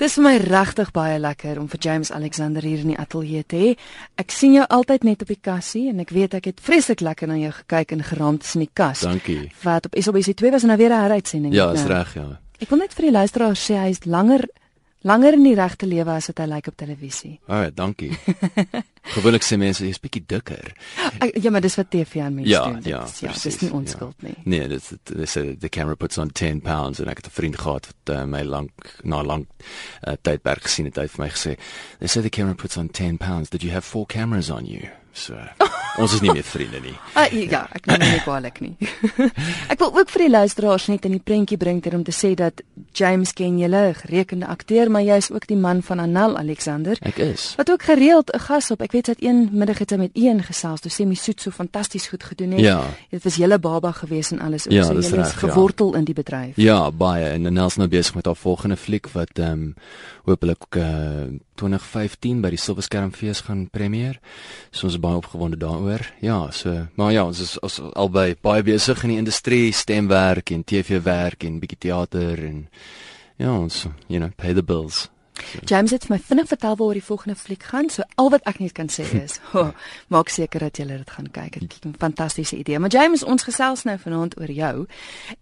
Dis vir my regtig baie lekker om vir James Alexander hier in die ateljee te hê. Ek sien jou altyd net op die kassie en ek weet ek het vreeslik lekker na jou gekyk en geraam tussen die kas. Dankie. Wat op SABC 2 was en nou weer 'n heruitsending. Ja, is reg, ja. Ek wil net vir die luisteraars sê hy is langer langer in die regte lewe as wat hy lyk op televisie. Ag, dankie. Gewoonlik sê mense jy's bietjie dikker. Ek, ja, maar dis wat TV aan mense Ja, doen. Dit ja, ja, dis precies, nie ja. onskuld nie. Nee, dit dis the camera puts on 10 pounds en ek het 'n vriend gehad wat uh, my lank na lank uh, tydperk gesien het hy het vir my gesê, "They say the camera puts on 10 pounds. Did you have four cameras on you?" So, ons is nie meer vriende nie. Ah, ja, ek neem nie kwaadlik nie. ek wil ook vir die luisteraars net in die prentjie bring ter om te sê dat James ken julle, gerekende akteur, maar jy is ook die man van Anel Alexander. Ek is. Wat ook gereeld 'n gas op. Ek weet het een middag het sy met een gesels. Toe sê my soet so fantasties goed gedoen het. Ja. Dit was julle baba gewees en alles ook Ja, so julle is reg, ja. gewortel in die bedryf. Ja, baie en Nels nou besig met haar volgende fliek wat ehm um, hopelik uh, 2015 by die Silverskermfees gaan premier. So ons is baie opgewonde daaroor. Ja, so maar ja, ons is ons albei baie besig in die industrie, stemwerk en TV-werk en bietjie teater en ja, ons you know, pay the bills. James het vir my vinnig vertel waaroor die volgende fliek gaan. So al wat ek net kan sê is, oh, maak seker dat julle dit gaan kyk. Dit is 'n fantastiese idee. Maar James, ons gesels nou vanaand oor jou.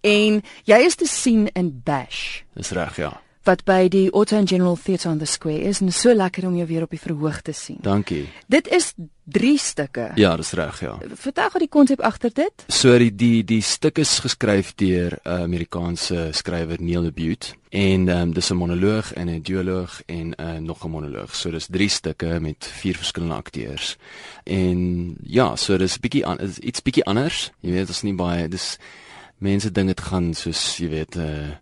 En jy is te sien in Bash Dis reg, ja. Wat by die Auto and General Theatre on the Square is en so lekker om jou weer op die verhoog te sien. Dankie. Dit is 3 stukke. Ja, dis reg, ja. Vertel gou die konsep agter dit. So die die die stuk is geskryf deur 'n uh, Amerikaanse skrywer Neil LaBute en um, dis 'n monoloog en 'n dialoog en uh, nog 'n monoloog. So dis drie stukke met vier verskillende akteurs. En ja, so dis bietjie an, iets bietjie anders. Jy weet, dit is nie baie dis mense ding dit gaan soos jy weet uh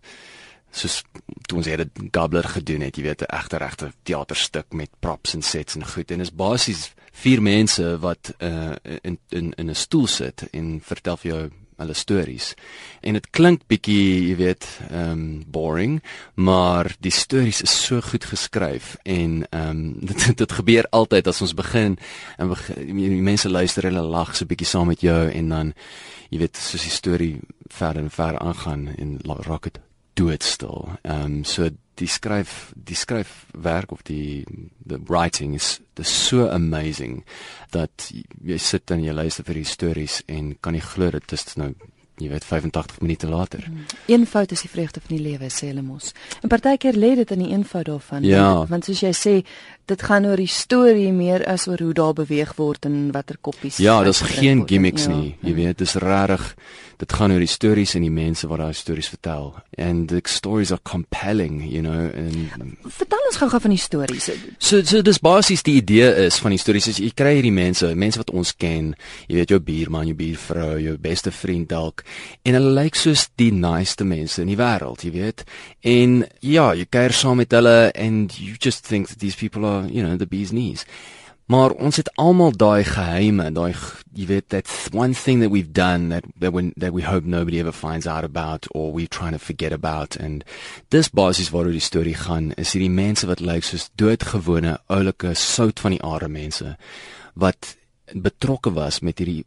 soos toe ons het dit Gabler gedoen het, jy weet 'n egte regte teaterstuk met props en sets en goed en is basies vier mense wat uh in in in 'n stoel sit en vertel vir jou hulle stories. En dit klink bietjie, jy weet, ehm um, boring, maar die stories is so goed geskryf en ehm um, dit dit gebeur altyd as ons begin en begin, die mense luister hulle lag so bietjie saam met jou en dan jy weet soos die storie verder en verder aangaan en raak dit doodstil. Ehm um, so die skryf die skryfwerk of die the writing is dis so amazing dat jy, sit en jy luister vir die stories en kan nie glo dit is nou jy weet 85 minute later. Eenvoud is die vreugde van die lewe, sê hulle mos. En partykeer lê dit in die eenvoud daarvan. Ja. Want, want soos jy sê, dit gaan oor die storie meer as oor hoe daar beweeg word en watter koppies. Ja, daar's geen gimmicks Ja, nie. Jy weet, dis regtig dit gaan oor die stories en die mense wat daai stories vertel. And the stories are compelling, you know, and Vertel ons gou-gou van die stories. So so dis basies die idee is van die stories is jy kry hierdie mense, mense wat ons ken, jy weet jou buurman, jou buurvrou, jou beste vriend dalk en hulle lyk soos die nice mense in die wêreld, jy weet. En ja, jy kuier saam met hulle and you just think that these people are, you know, the bee's knees. Maar ons het almal daai geheime, daai jy weet that one thing that we've done that that we that we hope nobody ever finds out about or we're trying to forget about and dis basies waaroor die storie gaan is hierdie mense wat lyk soos doodgewone oulike sout van die aarde mense wat betrokke was met hierdie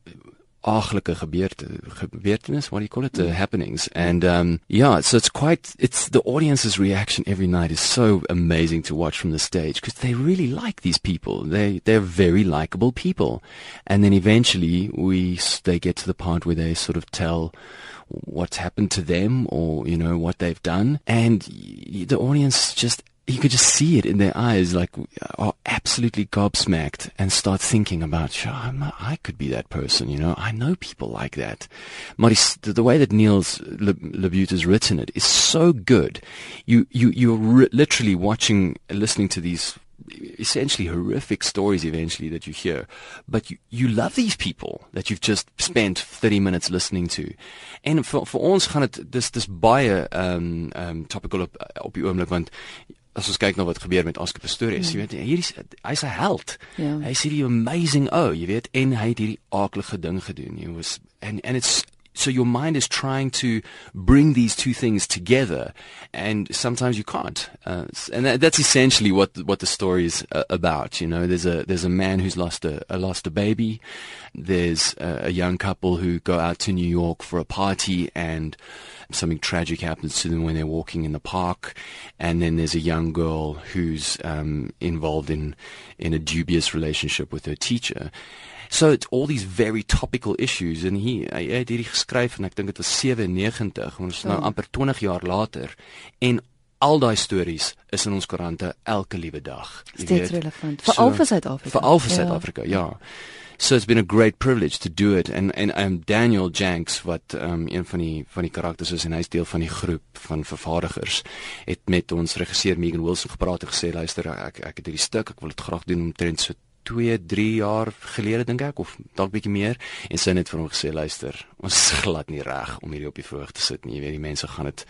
gebeurte gebeurtenis what do you call it? The happenings. And um yeah so it's quite it's the audience's reaction every night is so amazing to watch from the stage because they really like these people. They they're very likable people. And then eventually we they get to the part where they sort of tell what's happened to them or you know what they've done. And the audience just you could just see it in their eyes, like are absolutely gobsmacked, and start thinking about, sure, I could be that person. You know, I know people like that. Maar die, the, the way that Niels Le, has written it is so good. You you you're ri literally watching, listening to these essentially horrific stories eventually that you hear but you you love these people that you've just spent 30 minutes listening to en vir vir ons gaan dit dis dis baie um um topical op op oomblik want as ons kyk na wat gebeur met Oscar Pistorius jy weet hierdie hy's 'n held. Ja. hy's hierdie amazing ou jy weet en hy het hierdie aaklige ding gedoen. Jy was and and it's so your mind is trying to bring these two things together and sometimes you can't. Uh, and that, that's essentially what what the story is uh, about you know. There's a there's a man who's lost a, a lost a baby. There's a, a young couple who go out to New York for a party and something tragic happens to them when they're walking in the park and then there's a young girl who's um, involved in in a dubious relationship with her teacher So it's all these very topical issues en hier hy het hierdie geskryf en ek dink dit was 97 ons is nou amper 20 jaar later en al daai stories is in ons koerante elke liewe dag. Steeds relevant vir so, al vir Suid-Afrika. Vir al vir Suid-Afrika, ja. ja. So it's been a great privilege to do it. And and I'm Daniel Janks wat um een van die van die karakters is en hy's deel van die groep van vervaardigers het met ons regisseur Megan Wilson gepraat en gesê luister ek ek het hierdie stuk ek wil dit graag doen omtrent so 2, 3 jaar gelede dink ek of dalk bietjie meer en sy het vir hom gesê luister ons is glad nie reg om hierdie op die verhoog te sit nie. Jy weet die mense gaan dit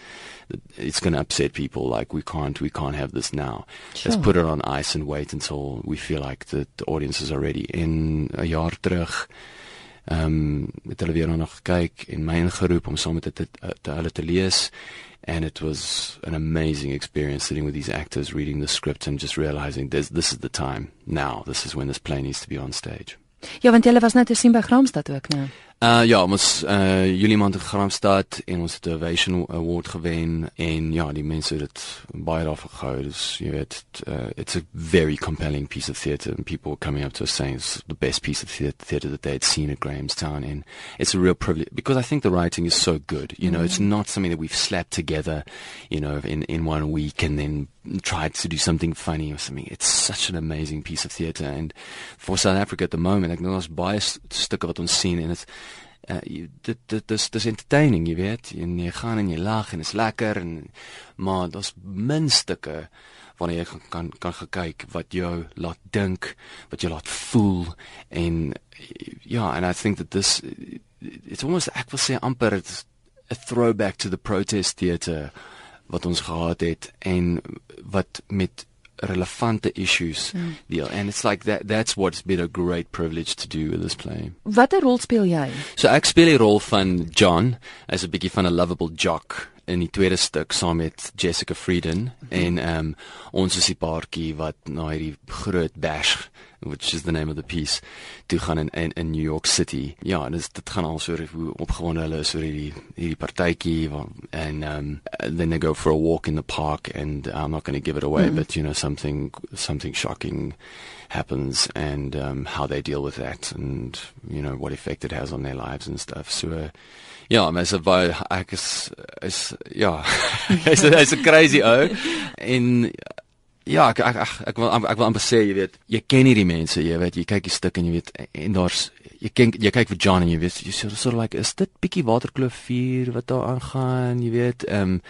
it's going to upset people. Like we can't we can't have this now. Sure. let's put it on ice and wait until we feel like the, the audience is ready in 'n jaar terug ehm um, het hulle weer nog gekyk en my ingeroep om saam met dit te, te, hulle te lees. And it was an amazing experience sitting with these actors reading the script and just realizing this this is the time now. This is when this play needs to be on stage. Ja want jy was net te sien by Gramstad ook nou Uh ja, ons uh Julie maand in Gramstad en ons het 'n Ovation Award gewen en ja, die mense het dit baie daarvan gehou. Dus jy weet, uh, it's a very compelling piece of theatre and people coming up to us saying it's the best piece of theatre that they had seen at Grahamstown and it's a real privilege because I think the writing is so good. You know, mm -hmm. it's not something that we've slapped together, you know, in in one week and then tried to do something funny or something. It's such an amazing piece of theatre and for South Africa at the moment, ek nou ons baie stukke wat ons sien en dit uh, dit dit dis dis entertaining, jy weet. En jy gaan en jy lag en is lekker en maar daar's min stukke wanneer jy kan kan, kan gekyk wat jou laat dink, wat jou laat voel en ja, and I think that this it's almost ek wil sê amper it's a throwback to the protest theatre wat ons gehad het en wat met relevante issues mm. deal and it's like that that's what's been a great privilege to do with this play. Watter rol speel jy? So ek speel die rol van John as 'n bietjie van 'n lovable jock in die tweede stuk saam met Jessica Frieden mm -hmm. en ehm um, ons is die paartjie wat na hierdie groot bash which is the name of the piece toe gaan in in, in New York City. Ja, en dit dit gaan al so hoe opgewonde hulle is oor hierdie hierdie partytjie en um then they go for a walk in the park and I'm not going to give it away mm. but you know something something shocking happens and um how they deal with that and you know what effect it has on their lives and stuff. So uh, Ja, maar so baie ek is is ja, hy's hy's 'n crazy ou en Ja, ek ek ek, ek wil ek wil amper sê, jy weet, jy ken hierdie mense, jy weet, jy kyk die stuk en jy weet en daar's jy kyk jy kyk vir John en jy weet, jy sê so like is dit bietjie waterkloof vuur wat daar aangaan, jy weet. Ehm um,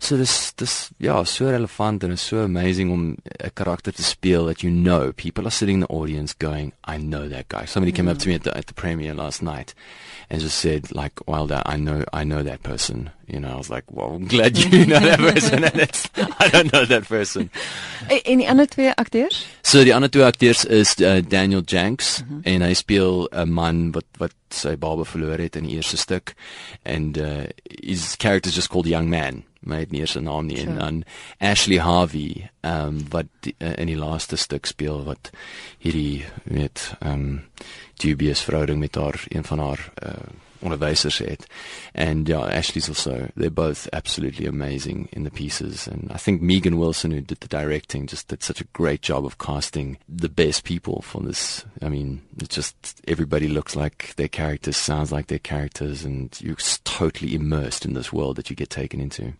so dis dis ja, so relevant en is so amazing om 'n karakter te speel that you know people are sitting in the audience going, I know that guy. Somebody came up to me at the at the premiere last night and just said like, "Well, that I know I know that person." You know, I was like, "Well, I'm glad you know that person." and it's, I don't know that person. En die ander twee akteurs? So die ander twee akteurs is uh, Daniel Janks mm -hmm. en hy speel 'n man wat wat sy baba verloor het in die eerste stuk and uh, his character is just called Young Man. My nie eens 'n naam nie sure. en dan Ashley Harvey, um, wat die, uh, in die laaste stuk speel wat hierdie weet um, dubious verhouding met haar een van haar uh, onderwysers het. And yeah, Ashley's also they're both absolutely amazing in the pieces and I think Megan Wilson who did the directing just did such a great job of casting the best people for this. I mean, it's just everybody looks like their characters, sounds like their characters and you're totally immersed in this world that you get taken into.